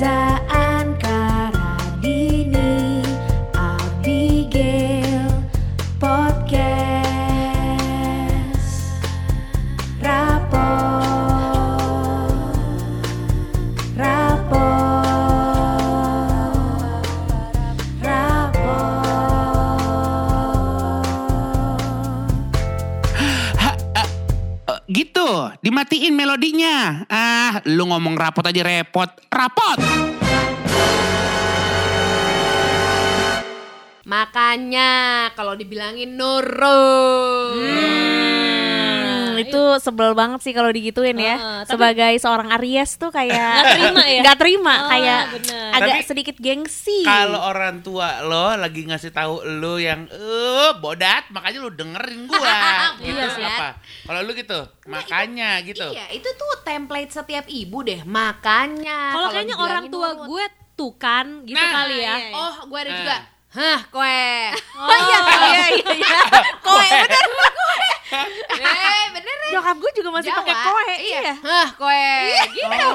desire. Rapot aja repot. Rapot! Makanya kalau dibilangin nurut. Hmm, itu sebel banget sih kalau digituin ya. Heeh, tapi- Sebagai seorang Aries tuh kayak Nggak terima ya? Nggak terima, Oh, kayak bener. agak Tapi sedikit gengsi. Kalau orang tua lo lagi ngasih tahu lu yang eh bodat, makanya lu dengerin gua. gitu Iya sih. apa? Kalau lu gitu, makanya gitu. Iya, itu tuh template setiap ibu deh. Makanya Kalau kayaknya orang tua gue tuh kan gitu Nah, kali ya. Oh, gue ada Nah. juga. Hah, koe. Oh, iya, iya iya iya. Koe bener. eh, bener ya? Nyokap gue juga masih pakai koe. Iya. Hah, koe. Gitu.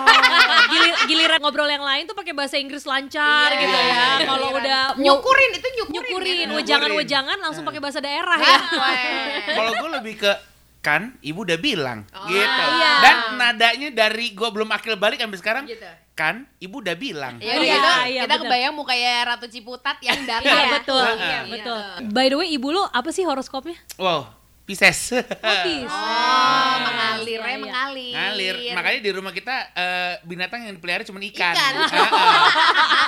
Gilir- giliran ngobrol yang lain tuh pakai bahasa Inggris lancar Iya. gitu ya. Kalau udah nyukurin itu nyukurin. nyukurin, Nyukurin. wejangan-wejangan langsung pakai bahasa daerah Hah, ya. Kalau gue lebih ke kan ibu udah bilang Oh, gitu. iya. Dan nadanya dari gue belum akil balik sampai sekarang Gitu. kan ibu udah bilang. Ya udah Iya, gitu, iya, kita bener. kebayang mukanya Ratu Ciputat yang datang. Iya betul, Iya. betul. By the way, ibu lu apa sih horoskopnya? Wow, Pisces. Oh, Pisces. Oh, mengalir, Iya, iya. mengalir. Ngalir. Makanya di rumah kita eh, binatang yang dipelihara cuma ikan. Ikan. Heeh.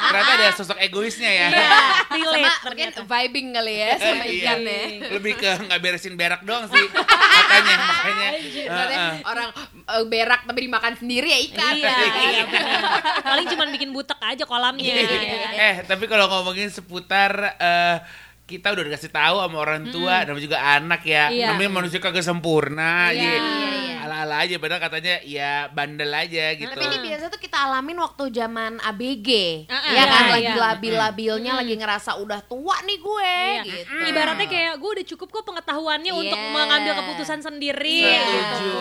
Ternyata ada sosok egoisnya ya. Iya. Relate Sama mungkin vibing kali ya sama Iya. ikan ya. Lebih ke nggak beresin berak doang sih. Katanya makanya. Maksudnya Heeh. orang eh, berak tapi dimakan sendiri ya ikan. Iya, iya benar. Paling cuma bikin butek aja kolamnya. Iya. eh tapi kalau ngomongin seputar eh, kita udah dikasih tahu sama orang tua namanya juga anak ya Iya. namanya manusia kagak sempurna Iya, ya. iya, iya. ala-ala aja padahal katanya ya bandel aja gitu Tapi ini biasa tuh kita alamin waktu zaman ABG. Ah, ya kan iya, lagi iya. labil-labilnya lagi ngerasa udah tua nih gue Iya. gitu. Ibaratnya kayak gue udah cukup kok pengetahuannya Iya. untuk mengambil keputusan sendiri. Setuju. gitu.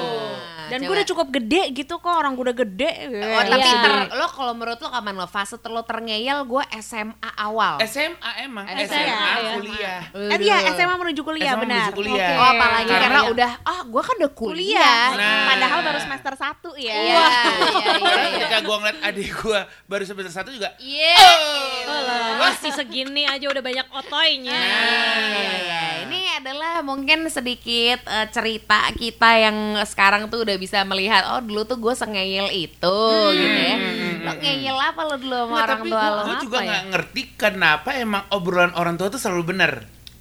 Dan gue udah cukup gede gitu kok orang gue udah gede. Oh, tapi Iya. ter- lo kalau menurut lo kapan lo fase ter lo terngeyel gue SMA awal. SMA emang SMA, SMA, ya. kuliah Eh, iya SMA menuju kuliah SMA benar. menuju kuliah. Oh apalagi Karena karena, ya- udah ah gue kan udah kuliah. Kuliah. Nah. Padahal baru semester 1 ya. Iya, iya, iya, Karena iya. ketika gua ngeliat adik gua baru semester satu juga Iya. Oh lah, masih segini aja udah banyak otoynya. Nah. Iya, iya. Ini adalah mungkin sedikit eh, cerita kita yang sekarang tuh udah bisa melihat oh dulu tuh gue sengeyel itu gitu ya. Lo ngeyel apa lo dulu sama Nggak, orang tapi tua gua, lo gua apa juga ya? nggak ngerti kenapa emang obrolan orang tua tuh selalu benar.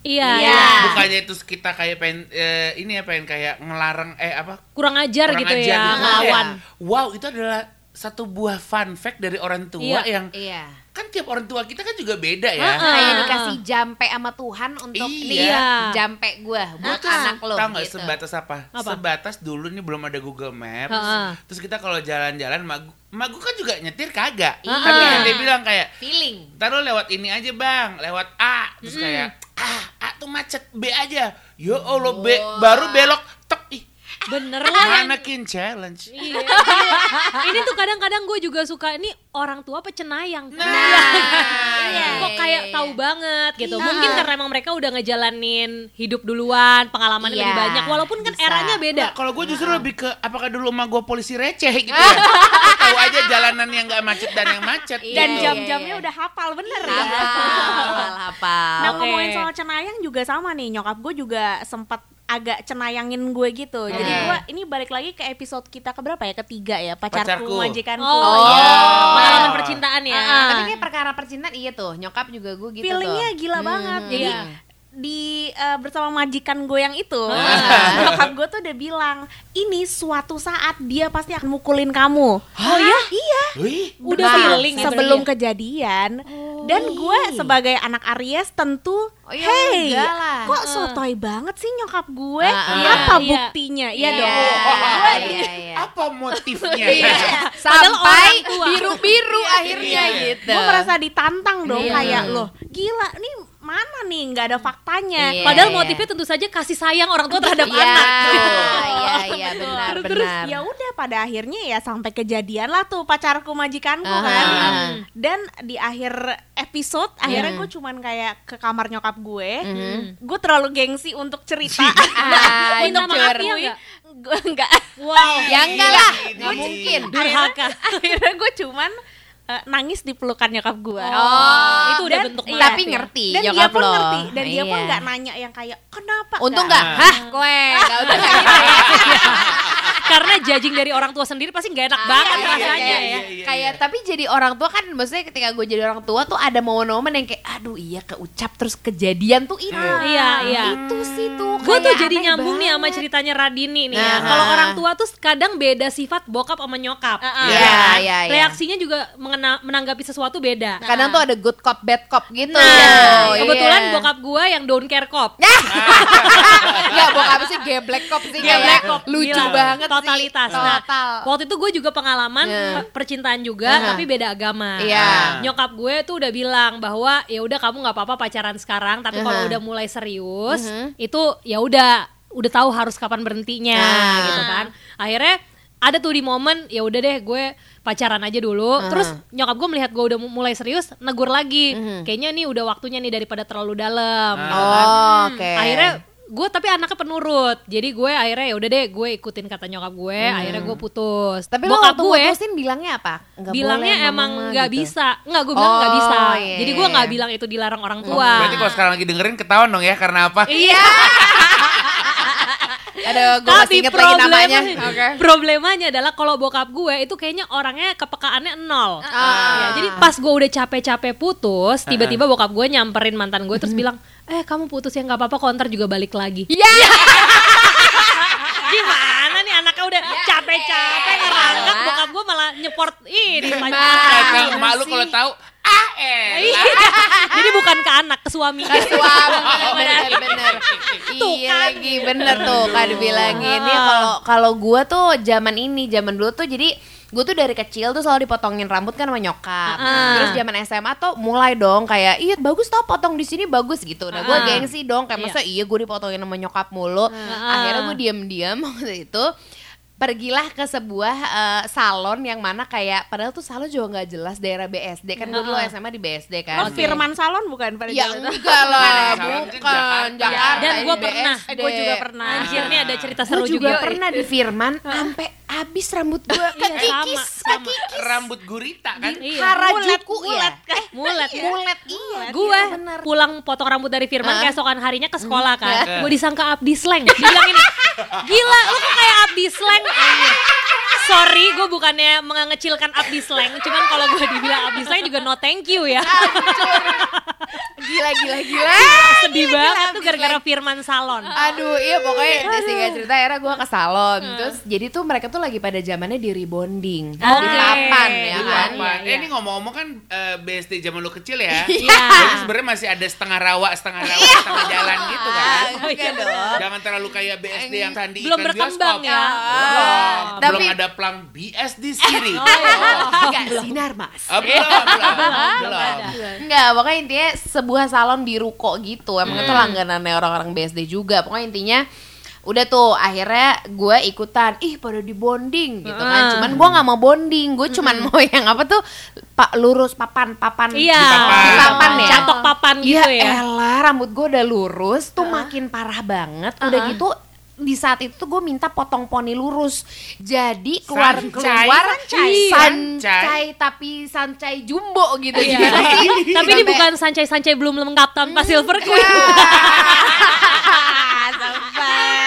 Iya, Iya. Bukannya itu kita kayak pengen eh, ini ya pengen kayak ngelarang eh apa Kurang ajar kurang gitu ajar ya, gitu. ngelawan. Kayak, Wow, itu adalah satu buah fun fact dari orang tua Iya. yang Iya. Kan tiap orang tua kita kan juga beda ya. Heeh. Kayak Ah. dikasih jampe sama Tuhan untuk Iya. nih jampe gue buat Gua tuh anak lo Tahu nggak gitu. sebatas apa? Apa? Sebatas dulu nih belum ada Google Maps. Heeh. Terus kita kalau jalan-jalan, magu, magu kan juga nyetir kagak. Iya. Tapi kan dia bilang kayak, Feeling. ntar lo lewat ini aja bang, lewat A. Terus kayak, ah, A tuh macet, B aja. Ya Allah, B, Wah. baru belok, tek, ih, Bener lah. manakin challenge. Iya. ini tuh kadang-kadang gue juga suka ini orang tua apa cenayang. Nah, Iya, Kok iya, kayak iya, tahu iya. banget gitu. Iya. Mungkin karena emang mereka udah ngejalanin hidup duluan, pengalamannya Iya, lebih banyak. Walaupun kan bisa. eranya beda. Nah, kalau gue justru lebih ke apakah dulu emak gue polisi receh gitu ya. Tahu aja jalanan yang nggak macet dan yang macet. Iya, Dan gitu. jam-jamnya iya. udah hafal bener ya. Hafal, hafal. Nah Oke. ngomongin soal cenayang juga sama nih nyokap gue juga sempat agak cenayangin gue gitu. Jadi Hmm. gue ini balik lagi ke episode kita keberapa ya? Ketiga ya, pacarku, Pacarku. majikanku. Oh, iya. iya. Oh. Pengalaman percintaan ya. Ah. Tapi kayak perkara percintaan iya tuh, nyokap juga gue gitu Feelingnya tuh. gila banget. Jadi Iya. di eh, bersama majikan gue yang itu, nyokap gue tuh udah bilang, ini suatu saat dia pasti akan mukulin kamu. Oh ya? Iya. Wih, Udah feeling sebelum kejadian dan gue sebagai anak Aries tentu Oh, iya, hey kok sotoy banget sih nyokap gue Ah, iya, apa iya. buktinya iya Iya, dong iya, iya, iya. apa motifnya? Padahal Sampai orang tua. biru-biru akhirnya Iya. gitu. gue merasa ditantang dong Iya. kayak loh gila nih mana nih nggak ada faktanya Iya, Padahal iya. motifnya tentu saja kasih sayang orang tua terhadap Iya, anak. iya, iya, benar, terus benar. ya udah pada akhirnya ya sampai kejadian lah tuh pacarku majikanku Aha, kan aha. dan di akhir episode akhirnya Hmm. gue cuman kayak ke kamar nyokap gue Mhm. gue terlalu gengsi untuk cerita Ah, Minta maaf jujur. ya enggak? gue enggak Wow. Ya enggak lah, sih. mungkin. Durhaka. akhirnya gue cuman eh, nangis di pelukan nyokap gue Oh, itu bentuk iya. Tapi ya. ngerti dan dia pun lo. ngerti dan dia pun Iya. nggak nanya yang kayak kenapa Untung Nggak. enggak? Hah, kowe. Gitu ya. Karena judging dari orang tua sendiri pasti nggak enak banget Iya, rasanya iya, ya. iya, iya. Kayak tapi jadi orang tua kan maksudnya ketika gue jadi orang tua tuh ada momen-momen yang kayak aduh iya keucap terus kejadian tuh itu. Iya, iya. Itu sih tuh. Gue tuh jadi nyambung nih sama banget. ceritanya Radini nih ya. Nah. Kalau orang tua tuh kadang beda sifat bokap sama nyokap. Ah, ah. Iya, Ya kan? iya, iya. Reaksinya juga mengena- menanggapi sesuatu beda. Kadang tuh ada good cop bad cop gitu. Nah, Iya. kebetulan bokap gue yang don't care cop. Enggak bokap sih geblek cop sih Geblek kayak cop, Lucu gila. banget Totalitas. sih. Nah, Total. Waktu itu gue juga pengalaman Iya. per- percintaan juga, Aha. tapi beda agama. Iya. Nyokap gue tuh udah bilang bahwa ya udah kamu nggak apa-apa pacaran sekarang, tapi kalau Aha. udah mulai serius, Mhm. itu ya udah udah tahu harus kapan berhentinya Ah. gitu kan. Akhirnya ada tuh di momen ya udah deh gue pacaran aja dulu. Aha. Terus nyokap gue melihat gue udah mu- mulai serius, negur lagi. Mhm. Kayaknya nih udah waktunya nih daripada terlalu dalam. gitu kan. Oh, oke. Akhirnya gue tapi anaknya penurut jadi gue akhirnya ya udah deh gue ikutin kata nyokap gue akhirnya gue putus Hmm. Tapi lo bokap waktu gue putusin bilangnya apa? Nggak bilangnya boleh, emang nggak gitu. bisa nggak gue bilang nggak Oh, bisa iya, jadi iya, gue nggak iya. bilang itu dilarang orang tua Berarti kalau sekarang lagi dengerin ketahuan dong ya karena apa? iya Ada gue masih tapi inget lagi namanya. Oke. problemanya adalah kalau bokap gue itu kayaknya orangnya kepekaannya nol Ah. Ya, jadi pas gue udah capek-capek putus tiba-tiba bokap gue nyamperin mantan gue terus bilang eh kamu putus ya nggak apa-apa kok ntar juga balik lagi Iya. gimana nih anaknya udah capek-capek ngerangkak bokap gue malah nyeport ini Gimana malu kalau tahu ah eh. Iya. Jadi bukan ke anak, ke suami. Ke suami bener bener Tuh iya kan. lagi bener tuh kan dibilangin ini kalau kalau gue tuh zaman ini zaman dulu tuh jadi gue tuh dari kecil tuh selalu dipotongin rambut kan sama nyokap Ah. terus zaman SMA tuh mulai dong kayak iya bagus tau potong di sini bagus gitu nah gue Ah. gengsi dong kayak Iya. masa iya gue dipotongin sama nyokap mulu Ah. akhirnya gue diem-diem waktu itu pergilah ke sebuah eh, salon yang mana kayak padahal tuh salon juga nggak jelas daerah BSD kan gue dulu. SMA di BSD Oh, kan Firman Salon bukan pada Ya itu? enggak lah, bukan kan Jakarta. Jakarta. Dan gue pernah, BSD. Gue juga pernah. Anjir nih ada cerita seru juga, juga. pernah di Firman sampai habis rambut gue Iya, kekikis, sama, sama. kekikis. Rambut gurita kan? Iya. Harajuku ya. Eh, mulet. Mulet iya. Gue iya, bener. pulang potong rambut dari Firman Ah. keesokan harinya ke sekolah kan. Ah. Gue disangka Abdi Sleng. Dibilang ini, gila lu kok kayak Abdi Sleng. Sorry, gue bukannya mengecilkan Abdi Sleng, cuman kalau gue dibilang Abdi Sleng juga no thank you ya. Gila gila gila. Sedih Gila, banget tuh gara-gara. Firman Salon. Aduh iya pokoknya itu singkat cerita akhirnya gue ke salon Terus jadi tuh mereka tuh lagi pada zamannya di rebonding Di Oke. papan ya Di kan iya, Eh, ini ngomong-ngomong kan eh, BSD zaman lu kecil ya. Iya. Jadi sebenarnya masih ada setengah rawa, setengah rawa, setengah jalan gitu kan. Ah, enggak dong Jangan terlalu kayak BSD yang sandi Belum ikan berkembang bioskop. ya. Belum. Tapi- Belum ada pelang BSD sendiri. Enggak sinar mas Ah, belum, belum, belum. Enggak, pokoknya intinya sebuah salon di ruko gitu Emang Hmm. itu langganannya orang-orang BSD juga Pokoknya intinya udah tuh akhirnya gue ikutan ih pada di bonding gitu kan Ah. cuman gue nggak mau bonding gue cuman mau yang apa tuh pak lurus papan papan Iya, papan. Di papan ya Catok papan gitu Iya, ya. elah rambut gue udah lurus tuh makin parah banget udah Uh-uh. gitu di saat itu gue minta potong poni lurus jadi keluar Sancai. keluar Sancai. sancai tapi sancai jumbo gitu Iya. Gimana sih? Tapi ini Sampai- bukan sancai-sancai belum lengkap tanpa silver queen.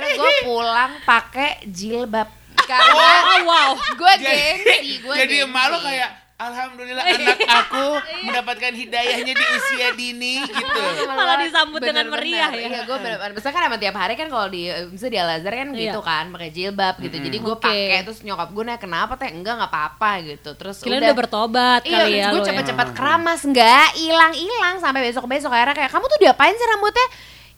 akhirnya gue pulang pakai jilbab karena Oh, wow. gue gengsi gue jadi gengsi. emak lu kayak Alhamdulillah anak aku mendapatkan hidayahnya di usia dini gitu. Malah disambut dengan Bener-bener. meriah ya. Iya, gue bener-bener. Misalnya kan emang tiap hari kan kalau di misalnya di Al Azhar kan Iya. gitu kan, pakai jilbab gitu. Jadi gue Oke. pakai terus nyokap gue nanya kenapa teh? Enggak nggak apa-apa gitu. Terus Kalian udah udah bertobat Iya, kali ya gue lo ya. cepet-cepet keramas enggak hilang-hilang sampai besok-besok akhirnya kayak kamu tuh diapain sih rambutnya?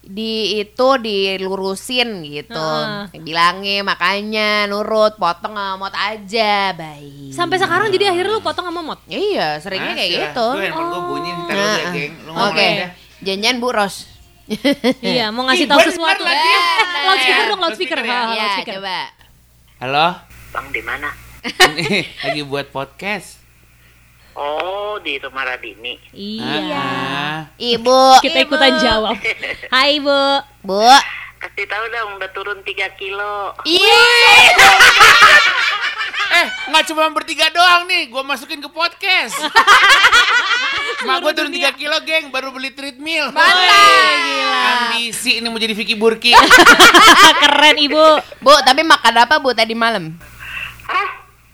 Di itu dilurusin gitu. Heeh. Bilangin makanya nurut, potong sama mot aja, baik. Sampai sekarang jadi akhirnya lu potong sama mot. Iya, seringnya kayak gitu. Tuh handphone gue bunyi ntar lu Nah, ya, geng. Lu ngomong aja. Janjian Bu Ros. Iya, mau ngasih Ih, tahu sesuatu. lagi. Eh, loudspeaker dong, loudspeaker. Ya? Iya, loudspeaker. coba. Halo. Bang di mana? Lagi buat podcast. Oh, di rumah Radini. Iya. Ah, Ibu. Kita ikutan jawab. Hai, Bu. Bu. Kasih tahu dong, udah turun 3 kilo. Iya. Eh, nggak cuma bertiga doang nih, gue masukin ke podcast. Mak gue turun 3 kilo, geng, baru beli treadmill. Ambisi ini mau jadi Vicky Burki. Keren, Ibu. Bu, tapi makan apa Bu tadi malam?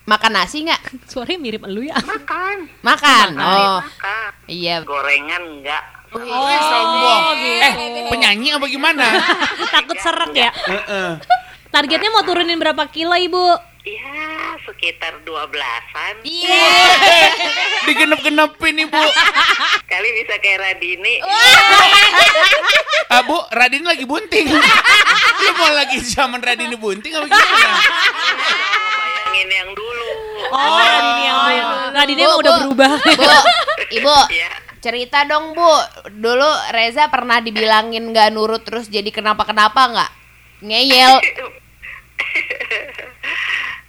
Makan nasi nggak? Suaranya mirip elu ya. Makan. Makan. Oh, Makan. iya. Gorengan enggak. Oh, sombong. gitu. Eh, penyanyi apa gimana? Takut seret ya. Heeh. Targetnya mau turunin berapa kilo, Ibu? Ya, sekitar 12-an. Iya. Digenep-genepin nih, Bu. Kali bisa kayak Radini. Ah, Bu, Radini lagi bunting. Lu mau lagi zaman Radini bunting apa gimana? Bayangin yang dulu. Oh, Radini yang dulu. Radini Bu, emang udah berubah. Bu, Ibu. Cerita dong Bu, dulu Reza pernah dibilangin nggak nurut terus jadi kenapa-kenapa nggak? Ngeyel.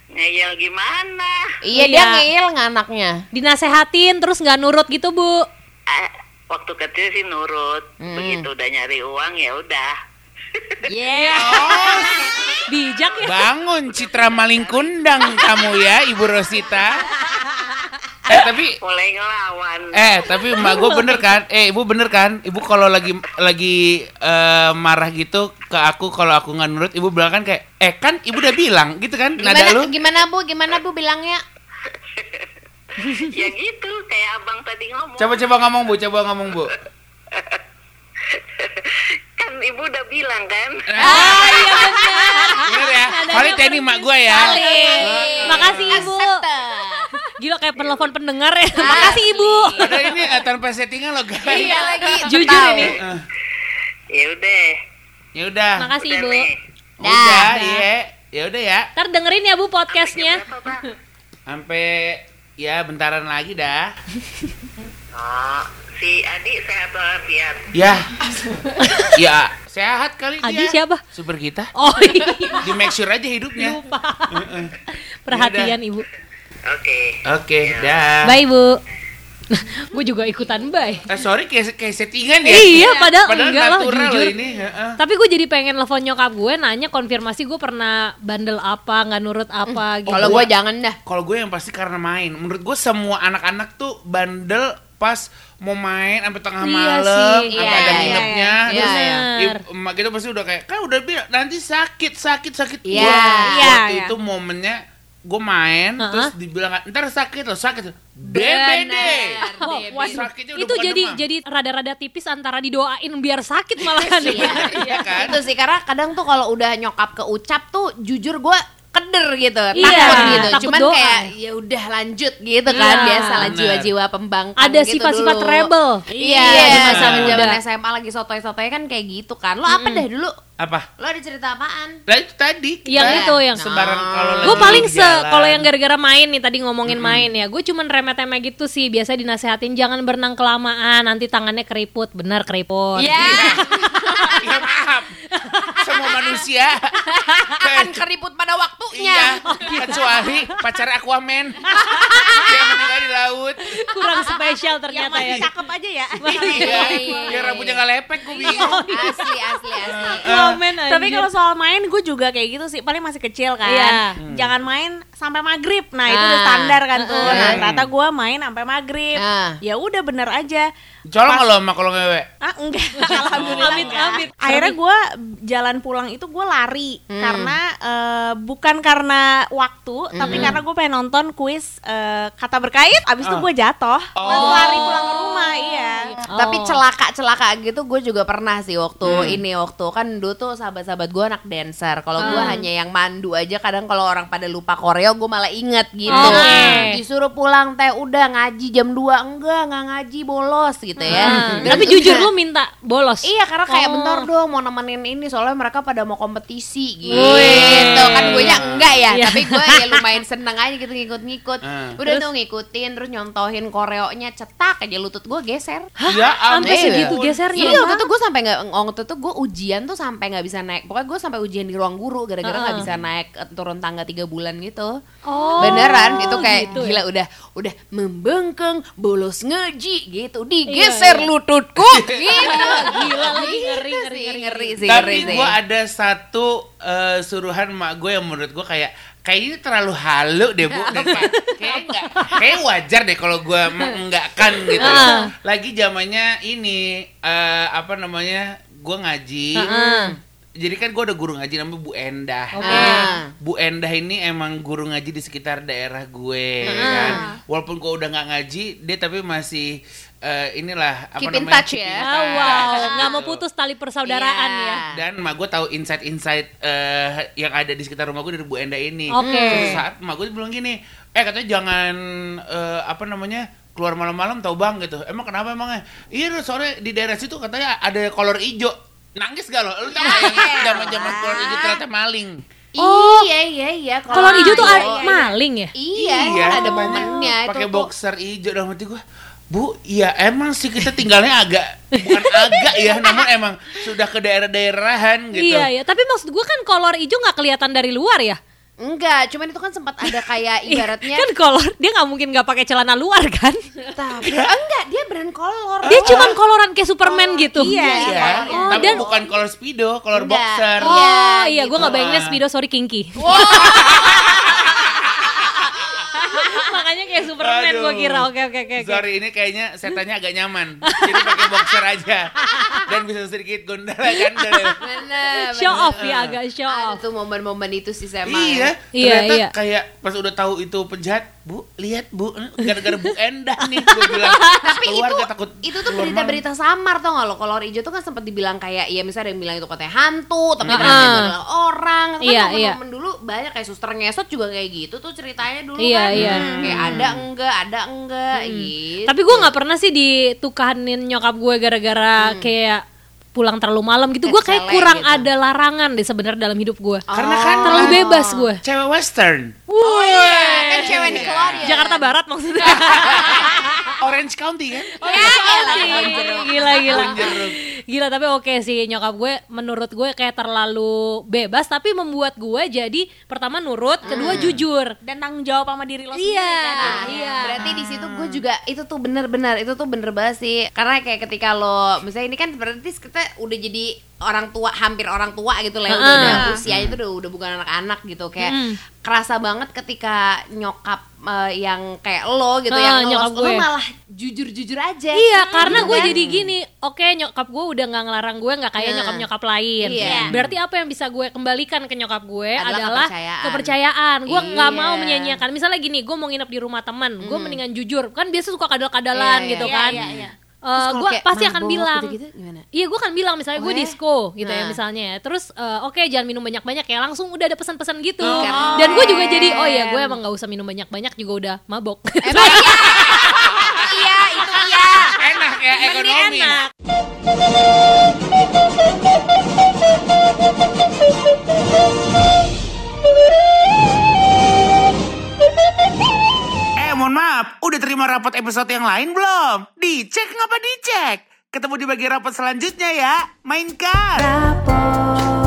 Ngeyel gimana? Iya, Iya. dia ngeyel nggak anaknya? Dinasehatin terus nggak nurut gitu, Bu. Eh, waktu kecil sih nurut. Hmm. Begitu udah nyari uang ya udah. Iya. Bijak ya. Bangun Citra Maling Kundang kamu ya, Ibu Rosita. Eh, tapi Mulai ngelawan. Eh, tapi emak gue bener kan? Eh, ibu bener kan? Ibu kalau lagi lagi eh, marah gitu ke aku kalau aku nggak nurut, ibu bilang kan kayak, eh kan ibu udah bilang gitu kan? Nada Gimana, lu? gimana Bu? Gimana Bu bilangnya? ya gitu, kayak abang tadi ngomong. Coba coba ngomong bu, coba ngomong bu. Ibu udah bilang kan. Ah iya bener. Bener ya. Kali tadi emak gue ya. Makasih, Ibu. Gila kayak penelpon pendengar ya. Makasih, Ibu. Padahal ini eh, tanpa settingan loh guys. Iya lagi. Jujur ini. Ya udah. Ya udah. Makasih, Ibu. Udah, dah. iya. Ya udah ya. Ntar dengerin ya, Bu, podcastnya. Sampai ya bentaran lagi dah. Oh, si Adi sehat walafiat. Ya. ya, sehat kali Adi dia. siapa? Super kita. Oh iya. Di make sure aja hidupnya. Lupa. Perhatian, Ibu. Oke. Oke, dah. Bye, Bu. Gue juga ikutan bye. Eh, sorry kayak kayak settingan ya. Iya, padahal, Padahal enggak lah, natural jujur. ini. heeh. Tapi gue jadi pengen telepon nyokap gue nanya konfirmasi gue pernah bandel apa, nggak nurut apa gitu. Kalau gue jangan dah. Kalau gue yang pasti karena main. Menurut gue semua anak-anak tuh bandel pas mau main sampai tengah Iya malam, sih. sampai Iya, ada iya, nginepnya. iya, Terus iya. ibu- emak kita pasti udah kayak, kan udah bilang nanti sakit, sakit, sakit. Iya. Wah, Iya, waktu iya. itu momennya gue main, Heeh. terus dibilang ntar sakit loh, sakit. DBD. Oh. Sakitnya udah itu jadi demam. jadi rada-rada tipis antara didoain biar sakit malahan. Iya, Iya kan? Itu sih karena kadang tuh kalau udah nyokap ke ucap tuh jujur gue keder gitu, Iya, takut gitu. takut Cuman doa. kayak ya udah lanjut gitu kan, Iya. biasalah Bener. jiwa-jiwa pembangkang Ada gitu sifat-sifat dulu. rebel. Iya, Iya, di masa muda. zaman SMA lagi sotoy-sotoy kan kayak gitu kan. Lo apa dah dulu? Apa? Lo ada cerita apaan? Lah itu tadi. kita Yang itu yang sebarang kalau gue paling se kalau yang gara-gara main nih tadi ngomongin main ya gue cuman remet-remet gitu sih biasa dinasehatin jangan berenang kelamaan nanti tangannya keriput benar keriput Iya. ya maaf. Semua manusia Akan keriput pada waktunya. Iya, kecuali pacar Aquaman. Dia meninggal di laut. kurang spesial ternyata ya Cakep aja ya. Iya, yang rambutnya nggak lepek gue bingung. Asli, asli, asli. Komen Tapi kalau soal main gue juga kayak gitu sih. Paling masih kecil kan. Iya. Jangan main sampai maghrib. Nah itu udah Ah. standar kan tuh. Ah. Nah ternyata gue main sampai maghrib. Ah. Ya udah bener aja. Colong kalau sama kalau ngewe. Ah enggak. Alhamdulillah Amit, enggak. amit. Akhirnya gue jalan pulang itu gue lari Hmm. karena eh, bukan karena waktu, tapi Hmm. karena gue pengen nonton kuis eh, kata berkait. abis itu Oh. gue jatuh Oh. lari pulang ke rumah iya Tapi Oh. celaka-celaka gitu gue juga pernah sih waktu Hmm. ini waktu kan dulu tuh sahabat-sahabat gue anak dancer. Kalau gue Hmm. hanya yang mandu aja kadang kalau orang pada lupa koreo gue malah inget gitu. Oke. Disuruh pulang teh udah ngaji jam 2 enggak nggak ngaji bolos gitu ya. Hmm. Terus Tapi jujur lu minta bolos. Iya karena kayak Oh. bentar dong mau nemenin ini soalnya mereka pada mau kompetisi gitu. Wih. Kan gue nya enggak ya, Iya. tapi gue ya lumayan seneng aja gitu ngikut-ngikut. Hmm. Udah tuh ngikutin terus nyontohin koreonya cetak aja lutut gue geser. Ya Sampai ampun. segitu gesernya. Iya waktu itu gue sampai nggak waktu itu gue ujian tuh sampai nggak bisa naik. Pokoknya gue sampai ujian di ruang guru gara-gara nggak Heeh. bisa naik eh, turun tangga tiga bulan gitu. Oh, Beneran itu kayak gitu ya. gila udah udah membengkeng bolos ngaji gitu digeser Iya, iya. lututku gitu. Gila lagi Gitu ngeri sih, ngeri ngeri. ngeri sih, Tapi ngeri sih. gue ada satu eh, suruhan mak gue yang menurut gue kayak kayak ini terlalu halu deh bu, kayak kayak nggak, kayak wajar deh kalau gue mengenggakkan gitu. Ah. Lagi zamannya ini eh, apa namanya gue ngaji. Ah. Jadi kan gue ada guru ngaji namanya Bu Endah. Oke. Ah. Bu Endah ini emang guru ngaji di sekitar daerah gue Ah. kan. Walaupun gue udah nggak ngaji, dia tapi masih eh, inilah apa Keep in namanya? touch ya. keep in Ah, wow, touch, nggak mau putus tali persaudaraan Iya. ya. Dan mak gue tahu insight-insight eh, yang ada di sekitar rumah gue dari Bu Enda ini. Oke. Suatu saat mak gue bilang gini, eh katanya jangan eh, apa namanya keluar malam-malam tau bang gitu. Emang kenapa emangnya? Iya sore di daerah situ katanya ada kolor hijau. Nangis gak lo? Lu tau gak yang zaman-zaman kolor hijau ternyata maling? Oh. Iya iya iya. Kolor hijau tuh iya, maling ya? Iya, Iya. kan ada momennya itu Pakai boxer hijau dalam hati gue. Bu, iya emang sih kita tinggalnya agak bukan agak ya, namun emang sudah ke daerah-daerahan gitu. Iya ya, tapi maksud gue kan kolor hijau nggak kelihatan dari luar ya. Enggak, cuman itu kan sempat ada kayak ibaratnya kan kolor dia nggak mungkin nggak pakai celana luar kan? tapi enggak dia brand kolor. Dia cuman koloran kayak Superman gitu. iya. Iya, Oh, tapi dan- bukan kolor speedo, kolor Enggak. boxer. Oh Iya, iya, gue gitu. nggak bayanginnya Ah. speedo sorry kinky. Makanya kayak Superman gue kira. Oke oke oke. Sorry, ini kayaknya setannya agak nyaman. Jadi pakai boxer aja. Dan bisa sedikit gondal kan. Bener, Show bener. off ya agak show off. tuh momen-momen itu sih saya Iya, Iya, ternyata iya. kayak pas udah tahu itu penjahat, Bu, lihat Bu, gara-gara Bu Endah nih gue bilang. Tapi itu takut itu tuh berita-berita samar tau gak lo kolor hijau tuh kan sempat dibilang kayak ya misalnya ada yang bilang itu katanya hantu tapi Ah. ternyata itu adalah orang Itu kan Iya, momen-momen dulu banyak kayak suster ngesot juga kayak gitu tuh ceritanya dulu Iya, kan iya. Hmm, kayak ada enggak ada enggak gitu Tapi gue nggak pernah sih ditukanin nyokap gue gara-gara kayak pulang terlalu malam gitu. Gue kayak kurang gitu. ada larangan deh sebenarnya dalam hidup gue. Karena kan Terlalu bebas gue. cewek western. oh iya cewek Nickelodeon Jakarta Barat maksudnya. Orange County kan? ya elah, gila gila. Gila tapi oke sih nyokap gue menurut gue kayak terlalu bebas tapi membuat gue jadi pertama nurut, kedua jujur. dan tanggung jawab sama diri lo sendiri Iya. kan Iya. Berarti di situ gue juga itu tuh bener-bener itu tuh bener banget sih. Karena kayak ketika lo misalnya ini kan berarti kita udah jadi orang tua hampir orang tua gitu lah ya, udah, udah usianya itu udah udah bukan anak-anak gitu kayak Mm. kerasa banget ketika nyokap eh, yang kayak lo gitu Heeh, yang lo, nyokap lo gue. malah jujur-jujur aja. Iya, karena Gitu gue kan? jadi gini, oke nyokap gue udah nggak ngelarang gue nggak kayak Nah. nyokap-nyokap lain. Iya. Berarti apa yang bisa gue kembalikan ke nyokap gue Adalah adalah, kepercayaan. kepercayaan. Gue nggak Iya. mau menyanyiakan. Misalnya gini, gue mau nginep di rumah teman, gue mendingan jujur. Kan biasa suka kadal-kadalan Iya, gitu iya, kan. iya. Eh, Terus kalau gue pasti akan bilang, gimana? iya gue akan bilang misalnya gue Oh, ya? disco gitu ya Nah. misalnya. Terus eh, oke jangan minum banyak-banyak ya, langsung udah ada pesan-pesan gitu. Oh, Dan gue juga jadi oh ya gue emang nggak usah minum banyak-banyak juga udah mabok. Emang yang lain belum? Dicek ngapa dicek? Ketemu di bagian rapat selanjutnya ya. Mainkan. Rapot